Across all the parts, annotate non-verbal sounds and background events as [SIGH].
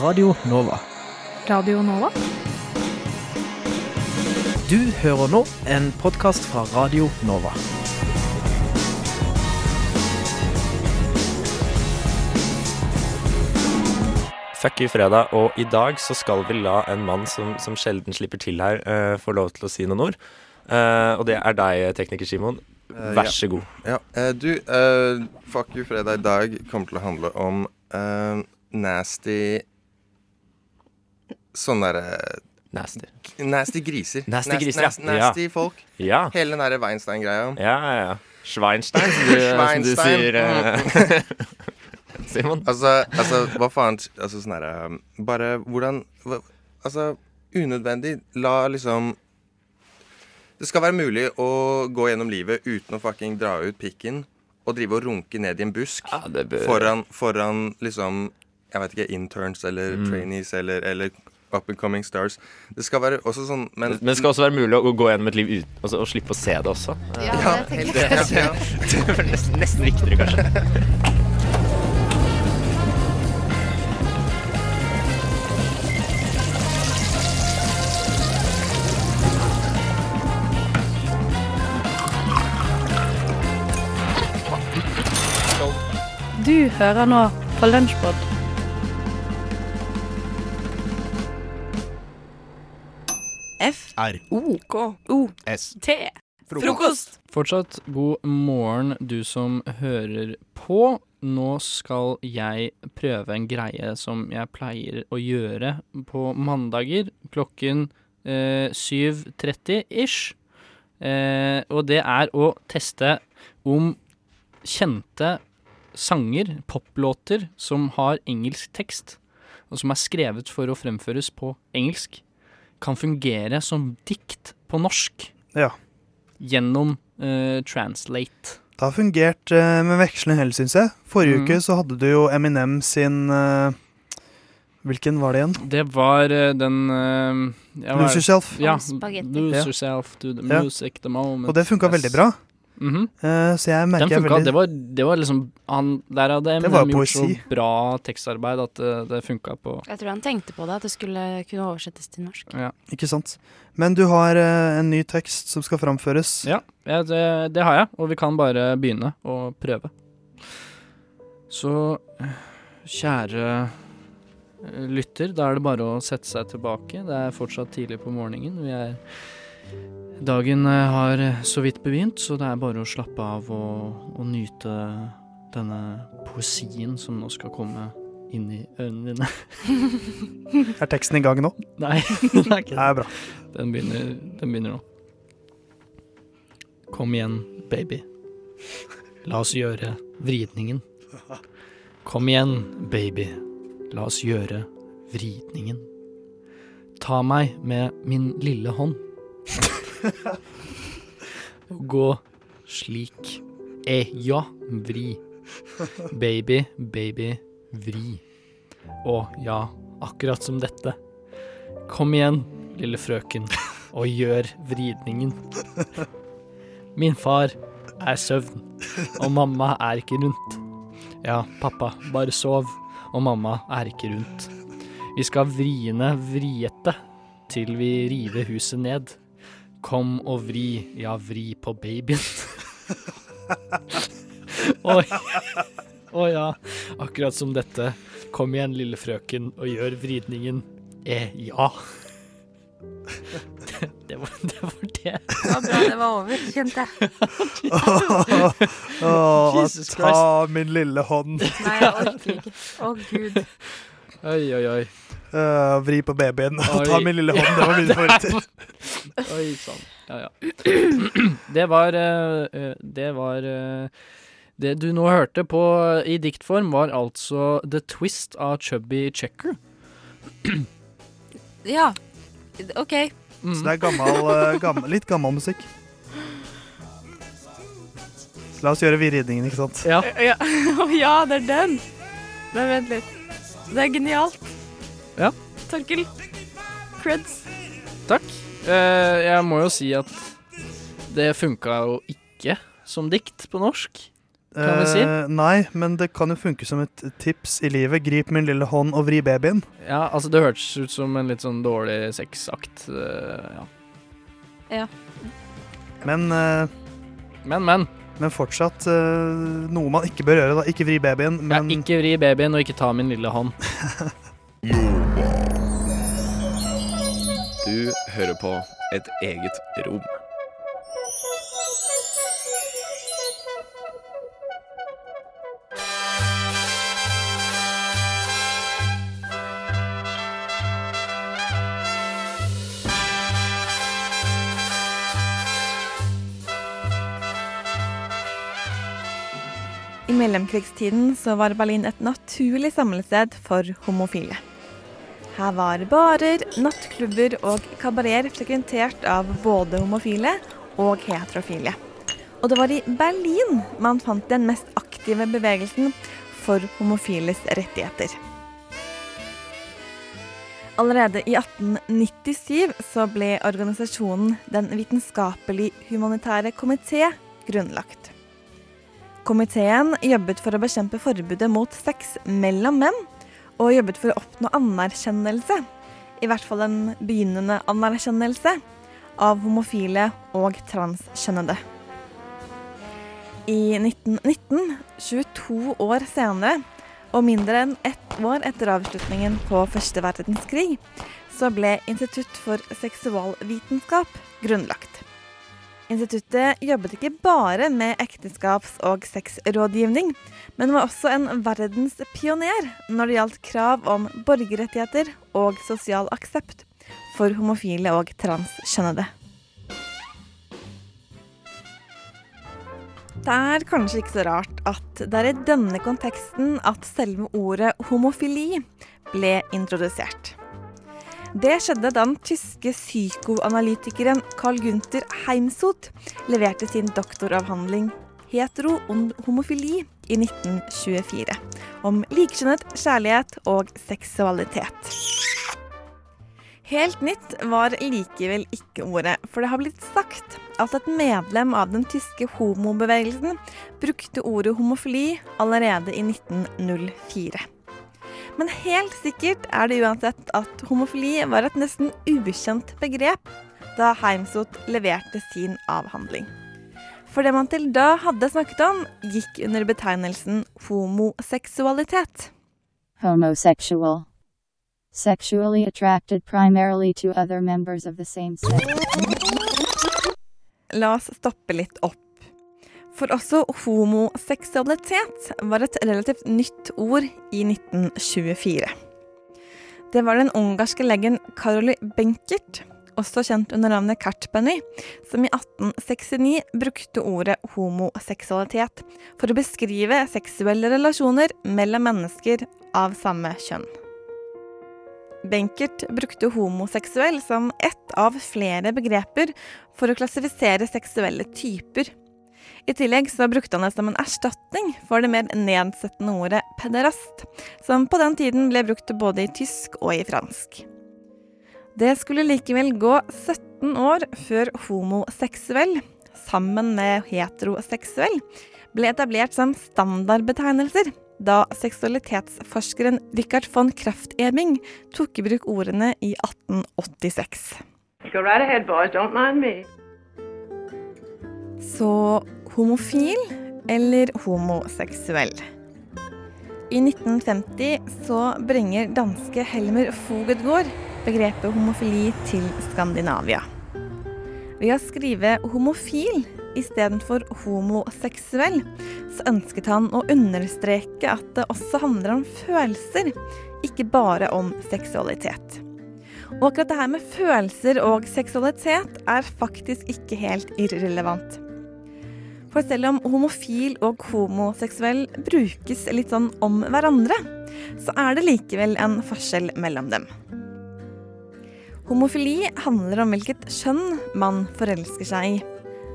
Radio Nova. Radio Nova? Du hører nå en podkast fra Radio Nova. Fuck you, fredag. Og i dag så skal vi la en mann som, som sjelden slipper til her, uh, få lov til å si noen ord. Uh, og det er deg, tekniker Simon. Eh, Vær ja. så god. Ja, eh, du, uh, Fuck you fredag i dag kommer til å handle om uh, nasty Sånne derre Nasty. Nasty griser. [LAUGHS] Nasty Nas- nasty, ja. Nasty folk. Ja. Hele den derre Weinstein-greia. Ja, ja, ja. Schweinstein, som du, som du sier. Uh, [LAUGHS] Simon. Altså, altså, hva faen Altså sånn herre Bare hvordan hva, Altså, unødvendig. La liksom Det skal være mulig å gå gjennom livet uten å fucking dra ut pikken og drive og runke ned i en busk Ja, bør foran, foran liksom Jeg vet ikke, interns eller Mm. trainees eller, eller up and coming stars. Det skal være også sånn Men, Men det skal også være mulig å gå gjennom et liv uten altså, og slippe å se det også. Ja, ja, det tenker jeg. ja. [LAUGHS] Det er nesten, nesten viktigere, kanskje. Du hører nå på Lunsjpod. R. O K O S. T Frokost. Fortsatt god morgen, du som hører på. Nå skal jeg prøve en greie som jeg pleier å gjøre på mandager klokken eh, 7.30 ish. Eh, og det er å teste om kjente sanger, poplåter, som har engelsk tekst, og som er skrevet for å fremføres på engelsk, kan fungere som dikt på norsk Ja. gjennom uh, Translate. Det har fungert uh, med vekslende hell, syns jeg. Forrige mm. uke så hadde du jo Eminem sin uh, Hvilken var det igjen? Det var eh, den uh, Lose Yourself. Ja, Lose yourself to the Ja. music, the moment. Og det funka Yes. veldig bra. Mhm. uh, så jeg Den merker jeg funka. veldig Det, var, det var liksom han, Der hadde Eminem gjort så bra tekstarbeid at det, det funka på Jeg tror han tenkte på det, at det skulle kunne oversettes til norsk. Ja, Ikke sant. Men du har uh, en ny tekst som skal framføres. ja ja, det, det har jeg, og vi kan bare begynne å prøve. Så eh, kjære eh, lytter, da er det bare å sette seg tilbake. Det er fortsatt tidlig på morgenen. Vi er Dagen eh, har så vidt begynt, så det er bare å slappe av og, og nyte denne poesien som nå skal komme inn i ørene dine. [LAUGHS] Er teksten i gang nå? Nei, [LAUGHS] det er ikke Det er bra. Den begynner, den begynner nå. Kom igjen, baby. La oss gjøre vridningen. Kom igjen, baby. La oss gjøre vridningen. Ta meg med min lille hånd. [LAUGHS] Og [LAUGHS] gå slik. Eh, ja, vri. Baby, baby, vri. Å ja, akkurat som dette. Kom igjen, lille frøken, og gjør vridningen. Min far er søvn, og mamma er ikke rundt. Ja, pappa, bare sov, og mamma er ikke rundt. Vi skal vriene vriete til vi river huset ned. Kom og vri, ja, vri på babyen. [LAUGHS] Oi. Å ja, akkurat som dette. Kom igjen, lille frøken, og gjør vridningen. Eh, ja. Det, det, var, det var det. Det var bra det var over, kjente jeg. oh, Jesus ta min lille hånd. Nei, jeg orker ikke. Å, gud. Oi, oi, oi. Eh, vri på babyen. og ta min lille hånd. Det var mine [LAUGHS] favoritter. Oi sann. Ja, ja. [CLEARS THROAT] Det var eh, eh, Det var Det du nå hørte på i diktform, var altså The Twist av Chubby Checker. [CLEARS THROAT] Ja. OK. Mm. Så det er gammel, gammel, litt gammel musikk. La oss gjøre vridningen, ikke sant? Ja. Ja, [LAUGHS] ja, det er den. Men vent litt. Det er genialt. Ja. Torkel. Creds. Takk. Eh, jeg må jo si at det funka jo ikke som dikt på norsk. kan vi si. Eh, nei, men det kan jo funke som et tips i livet. Grip min lille hånd og vri babyen. Ja, altså det hørtes ut som en litt sånn dårlig sexakt. eh, ja. Men, eh, Men, men. men fortsatt eh, noe man ikke bør gjøre. da Ikke vri babyen, Ja, ikke vri babyen, og ikke ta min lille hånd. [LAUGHS] Du hører på et eget rom. I mellomkrigstiden så var Berlin et naturlig samlested for homofile. Her var barer, nattklubber og kabareter frekventert av både homofile og heterofile. Og det var i Berlin man fant den mest aktive bevegelsen for homofiles rettigheter. Allerede i 1897 så ble organisasjonen Den vitenskapelig humanitære komité grunnlagt. Komiteen jobbet for å bekjempe forbudet mot sex mellom menn, og jobbet for å oppnå anerkjennelse, i hvert fall en begynnende anerkjennelse, av homofile og transkjønnede. I 1919, 22 år senere, og mindre enn ett år etter avslutningen på første verdenskrig, så ble Institutt for seksualvitenskap grunnlagt. Instituttet jobbet ikke bare med ekteskaps- og sexrådgivning, men var også en verdenspioner når det gjaldt krav om borgerrettigheter og sosial aksept for homofile og transkjønnede. Det er kanskje ikke så rart at det er i denne konteksten at selve ordet homofili ble introdusert. Det skjedde da den tyske psykoanalytikeren Carl Gunther Heimsot leverte sin doktoravhandling 'Hetero und homofili' i 1924, om likekjønnet kjærlighet og seksualitet. Helt nytt var likevel ikke ordet, for det har blitt sagt at et medlem av den tyske homobevegelsen brukte ordet homofili allerede i 1904. Men helt sikkert er det uansett at homofili var et nesten ukjent begrep da Heimsot leverte sin avhandling. For det man til da hadde snakket om, gikk under betegnelsen homoseksualitet. Homosexual. Sexually attracted primarily to other members of the same sex. La oss stoppe litt opp. For også homoseksualitet var et relativt nytt ord i 1924. Det var den ungarske legen Karoli Benkert, også kjent under navnet Kartbeny, som i 1869 brukte ordet homoseksualitet for å beskrive seksuelle relasjoner mellom mennesker av samme kjønn. Benkert brukte homoseksuell som ett av flere begreper for å klassifisere seksuelle typer. I tillegg så brukte han det som en erstatning for det mer nedsettende ordet pederast, som på den tiden ble brukt både i tysk og i fransk. Det skulle likevel gå 17 år før homoseksuell, sammen med heteroseksuell, ble etablert som standardbetegnelser, da seksualitetsforskeren Richard von Kraft-Ebing tok i bruk ordene i 1886. Go right ahead, boys. Don't mind me. Så homofil eller homoseksuell? I 1950 så bringer danske Helmer Fogedgaard begrepet homofili til Skandinavia. Ved å skrive homofil istedenfor homoseksuell, så ønsket han å understreke at det også handler om følelser, ikke bare om seksualitet. Og akkurat det her med følelser og seksualitet er faktisk ikke helt irrelevant. For selv om homofil og homoseksuell brukes litt sånn om hverandre, så er det likevel en forskjell mellom dem. Homofili handler om hvilket kjønn man forelsker seg i,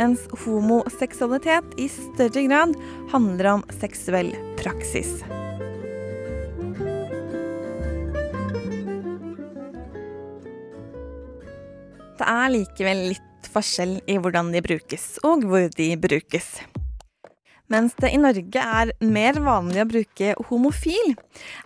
mens homoseksualitet i større grad handler om seksuell praksis. Det er likevel litt forskjell i hvordan de brukes, og hvor de brukes. Mens det i Norge er mer vanlig å bruke homofil,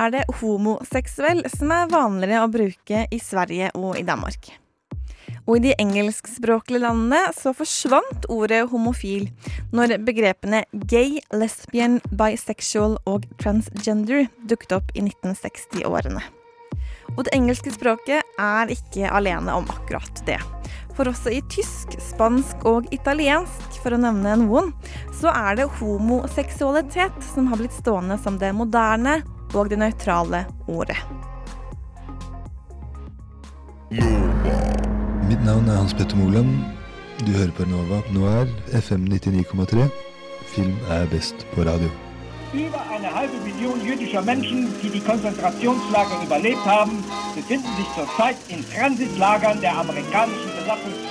er det homoseksuell som er vanligere å bruke i Sverige og i Danmark. Og i de engelskspråklige landene så forsvant ordet homofil når begrepene gay, lesbian, bisexual og transgender dukket opp i 1960-årene. Og det engelske språket er ikke alene om akkurat det. For også i tysk, spansk og italiensk, for å nevne noen, så er det homoseksualitet som har blitt stående som det moderne og det nøytrale ordet. Mitt navn er Hans Petter Moland. Du hører på Nova Noir, FM 99,3. Film er best på radio. Über eine halbe Million jüdischer Menschen, die die Konzentrationslager überlebt haben, befinden sich zurzeit in Transitlagern der amerikanischen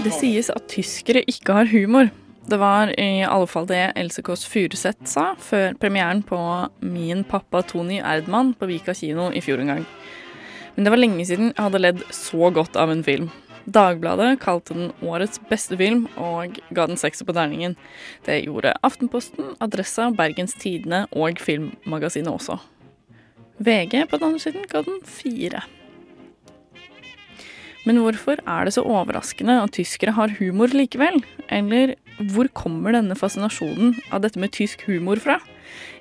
Det sies at tyskere ikke har humor. Det var i alle fall det Else Kåss Furuseth sa før premieren på Min pappa Tony Erdmann på Vika kino i fjor en gang. Men det var lenge siden jeg hadde ledd så godt av en film. Dagbladet kalte den årets beste film og ga den sekser på terningen. Det gjorde Aftenposten, Adressa, Bergens Tidende og Filmmagasinet også. VG på den andre siden ga den fire. Men hvorfor er det så overraskende at tyskere har humor likevel? Eller hvor kommer denne fascinasjonen av dette med tysk humor fra?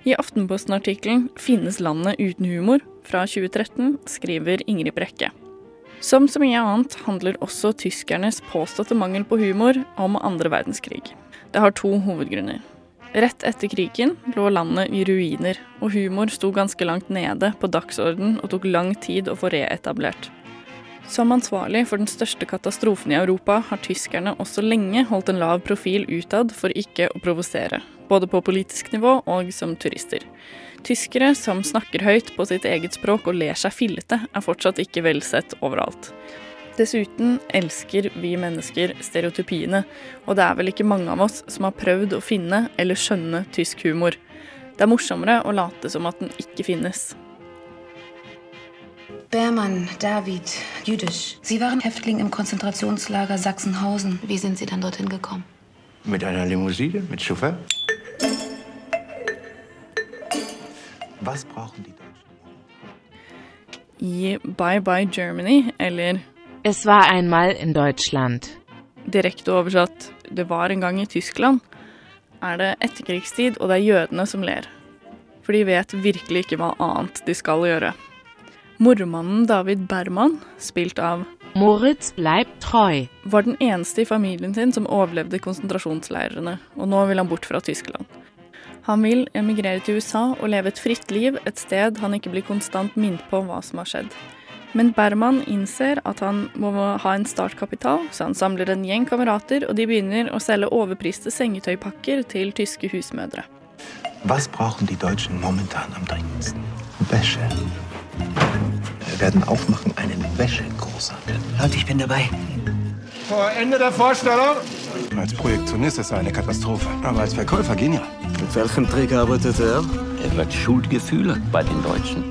I Aftenposten-artikkelen 'Finnes landet uten humor?' fra 2013 skriver Ingrid Brekke. Som så mye annet handler også tyskernes påståtte mangel på humor om andre verdenskrig. Det har to hovedgrunner. Rett etter krigen lå landet i ruiner, og humor sto ganske langt nede på dagsorden og tok lang tid å få reetablert. Som ansvarlig for den største katastrofen i Europa har tyskerne også lenge holdt en lav profil utad for ikke å provosere, både på politisk nivå og som turister. Tyskere som snakker høyt på sitt eget språk og ler seg fillete, er fortsatt ikke velsett overalt. Dessuten elsker vi mennesker stereotypiene, og det er vel ikke mange av oss som har prøvd å finne eller skjønne tysk humor. Det er morsommere å late som at den ikke finnes. Beermann, David, jüdisch. Sie waren Häftling im Konzentrationslager Sachsenhausen. Wie sind Sie dann dorthin gekommen? Mit einer Limousine, mit Chauffeur? Was brauchen die I Bye Bye Germany, eller Es war einmal in Deutschland. direkte oversatt Det var en gang i Tyskland, er det etterkrigstid, og det er jødene som ler. For de vet virkelig ikke hva annet de skal gjøre. Mormannen David Berman, spilt av Moritz Leib-Treu, var den eneste i familien sin som overlevde konsentrasjonsleirene, og nå vil han bort fra Tyskland. Han vil emigrere til USA og leve et fritt liv et sted han ikke blir konstant minnet på hva som har skjedd. Men Berman innser at han må ha en startkapital, så han samler en gjeng kamerater, og de begynner å selge overpriste sengetøypakker til tyske husmødre. Hva brauchen de Deutschen momentan am dringendsten? Wäsche. Wir werden aufmachen einen Wäschegroßhandel. Leute, ich bin dabei. Vor Ende der Vorstellung Als Projektionist ist er eine Katastrophe, aber als Verkäufer genial. Mit welchem Trick arbeitet er? Er wird Schuldgefühle bei den Deutschen.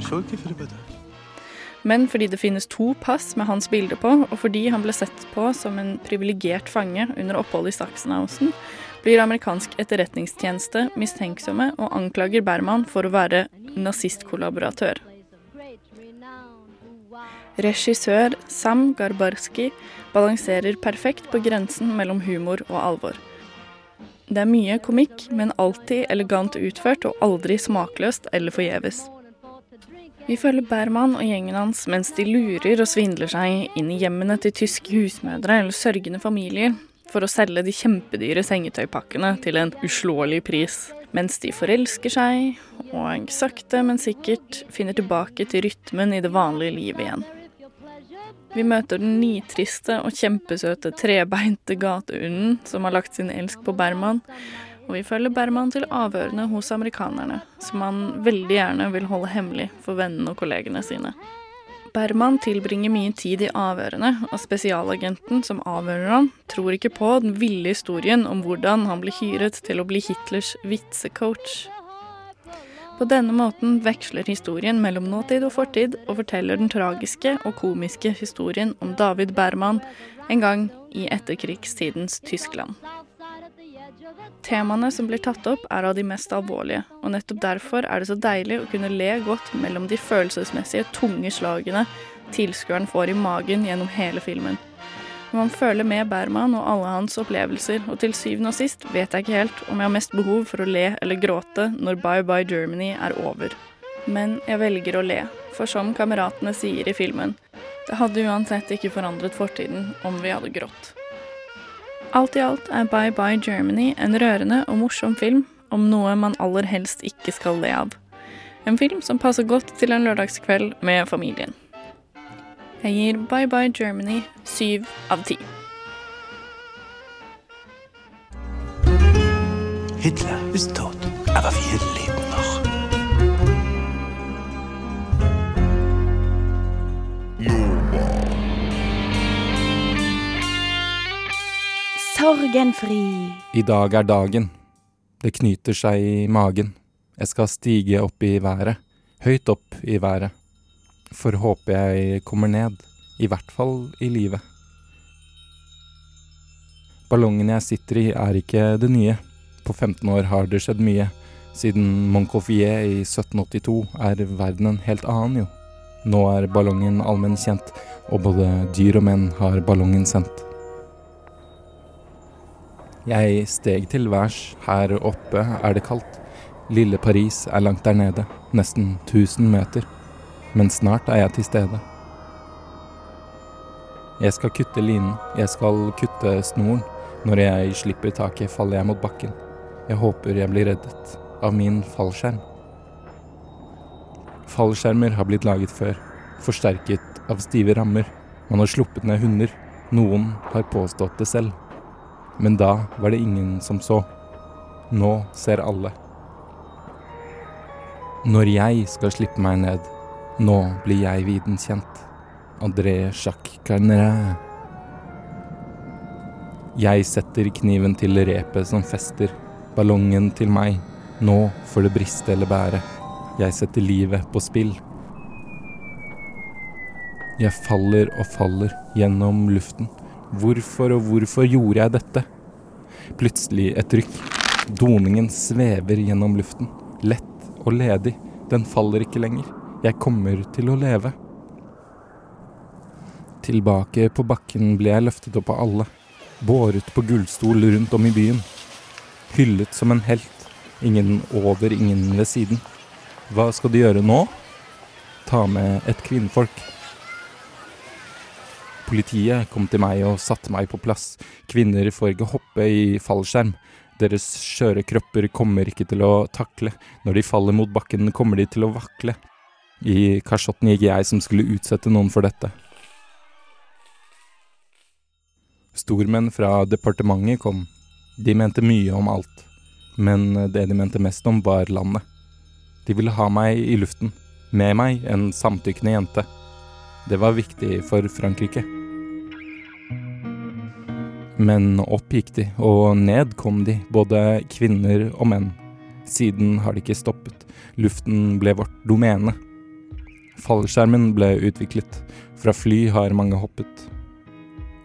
Schuldgefühle bitte? Men fordi det finnes to pass med hans bilde på, og fordi han ble sett på som en privilegert fange under oppholdet i Sachsenhausen, blir amerikansk etterretningstjeneste mistenksomme og anklager Berman for å være nazistkollaboratør. Regissør Sam Garbarski balanserer perfekt på grensen mellom humor og alvor. Det er mye komikk, men alltid elegant utført og aldri smakløst eller forgjeves. Vi følger Berman og gjengen hans mens de lurer og svindler seg inn i hjemmene til tyske husmødre eller sørgende familier for å selge de kjempedyre sengetøypakkene til en uslåelig pris. Mens de forelsker seg og sakte, men sikkert finner tilbake til rytmen i det vanlige livet igjen. Vi møter den nitriste og kjempesøte trebeinte gateunden som har lagt sin elsk på Berman, og vi følger Berman til avhørene hos amerikanerne, som han veldig gjerne vil holde hemmelig for vennene og kollegene sine. Berman tilbringer mye tid i avhørene, og spesialagenten som avhører han, tror ikke på den ville historien om hvordan han ble hyret til å bli Hitlers vitsecoach. På denne måten veksler historien mellom nåtid og fortid, og forteller den tragiske og komiske historien om David Berman en gang i etterkrigstidens Tyskland. Temaene som blir tatt opp, er av de mest alvorlige, og nettopp derfor er det så deilig å kunne le godt mellom de følelsesmessige, tunge slagene tilskueren får i magen gjennom hele filmen. Man føler med Berman og alle hans opplevelser, og til syvende og sist vet jeg ikke helt om jeg har mest behov for å le eller gråte når Bye Bye Germany er over. Men jeg velger å le, for som kameratene sier i filmen, det hadde uansett ikke forandret fortiden om vi hadde grått. Alt i alt er Bye Bye Germany en rørende og morsom film om noe man aller helst ikke skal le av. En film som passer godt til en lørdagskveld med familien. Jeg gir Bye Bye Germany syv av ti. Hitler ist tot, aber wir leben noch. Sorgenfri. I dag er dagen. Det knyter seg i magen. Jeg skal stige opp i været. Høyt opp i været. For håper jeg kommer ned. I hvert fall i livet. Ballongen jeg sitter i, er ikke det nye. På 15 år har det skjedd mye. Siden Montgolfier i 1782 er verden en helt annen, jo. Nå er ballongen allmenn kjent, og både dyr og menn har ballongen sendt. Jeg steg til værs. Her oppe er det kaldt. Lille Paris er langt der nede, nesten 1000 meter. Men snart er jeg til stede. Jeg skal kutte linen, jeg skal kutte snoren. Når jeg slipper taket, faller jeg mot bakken. Jeg håper jeg blir reddet av min fallskjerm. Fallskjermer har blitt laget før, forsterket av stive rammer. Man har sluppet ned hunder. Noen har påstått det selv. Men da var det ingen som så. Nå ser alle. Når jeg skal slippe meg ned, nå blir jeg viden kjent. André Jacques Carneret. Jeg setter kniven til repet som fester, ballongen til meg. Nå får det briste eller bære. Jeg setter livet på spill. Jeg faller og faller gjennom luften. Hvorfor og hvorfor gjorde jeg dette? Plutselig et rykk. Doningen svever gjennom luften. Lett og ledig. Den faller ikke lenger. Jeg kommer til å leve. Tilbake på bakken ble jeg løftet opp av alle. Båret på gullstol rundt om i byen. Hyllet som en helt. Ingen over, ingen ved siden. Hva skal du gjøre nå? Ta med et kvinnfolk. Politiet kom til meg og satte meg på plass. Kvinner får ikke hoppe i fallskjerm. Deres skjøre kropper kommer ikke til å takle. Når de faller mot bakken, kommer de til å vakle. I kasjotten gikk jeg som skulle utsette noen for dette. Stormenn fra departementet kom. De mente mye om alt, men det de mente mest om, var landet. De ville ha meg i luften, med meg en samtykkende jente. Det var viktig for Frankrike. Men opp gikk de, og ned kom de, både kvinner og menn. Siden har de ikke stoppet. Luften ble vårt domene. Fallskjermen ble utviklet. Fra fly har mange hoppet.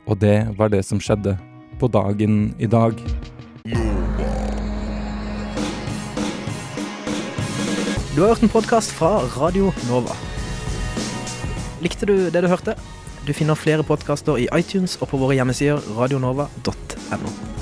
Og det var det som skjedde på dagen i dag. Du har hørt en podkast fra Radio Nova. Likte du det du hørte? Du finner flere podkaster i iTunes og på våre hjemmesider radionova.no.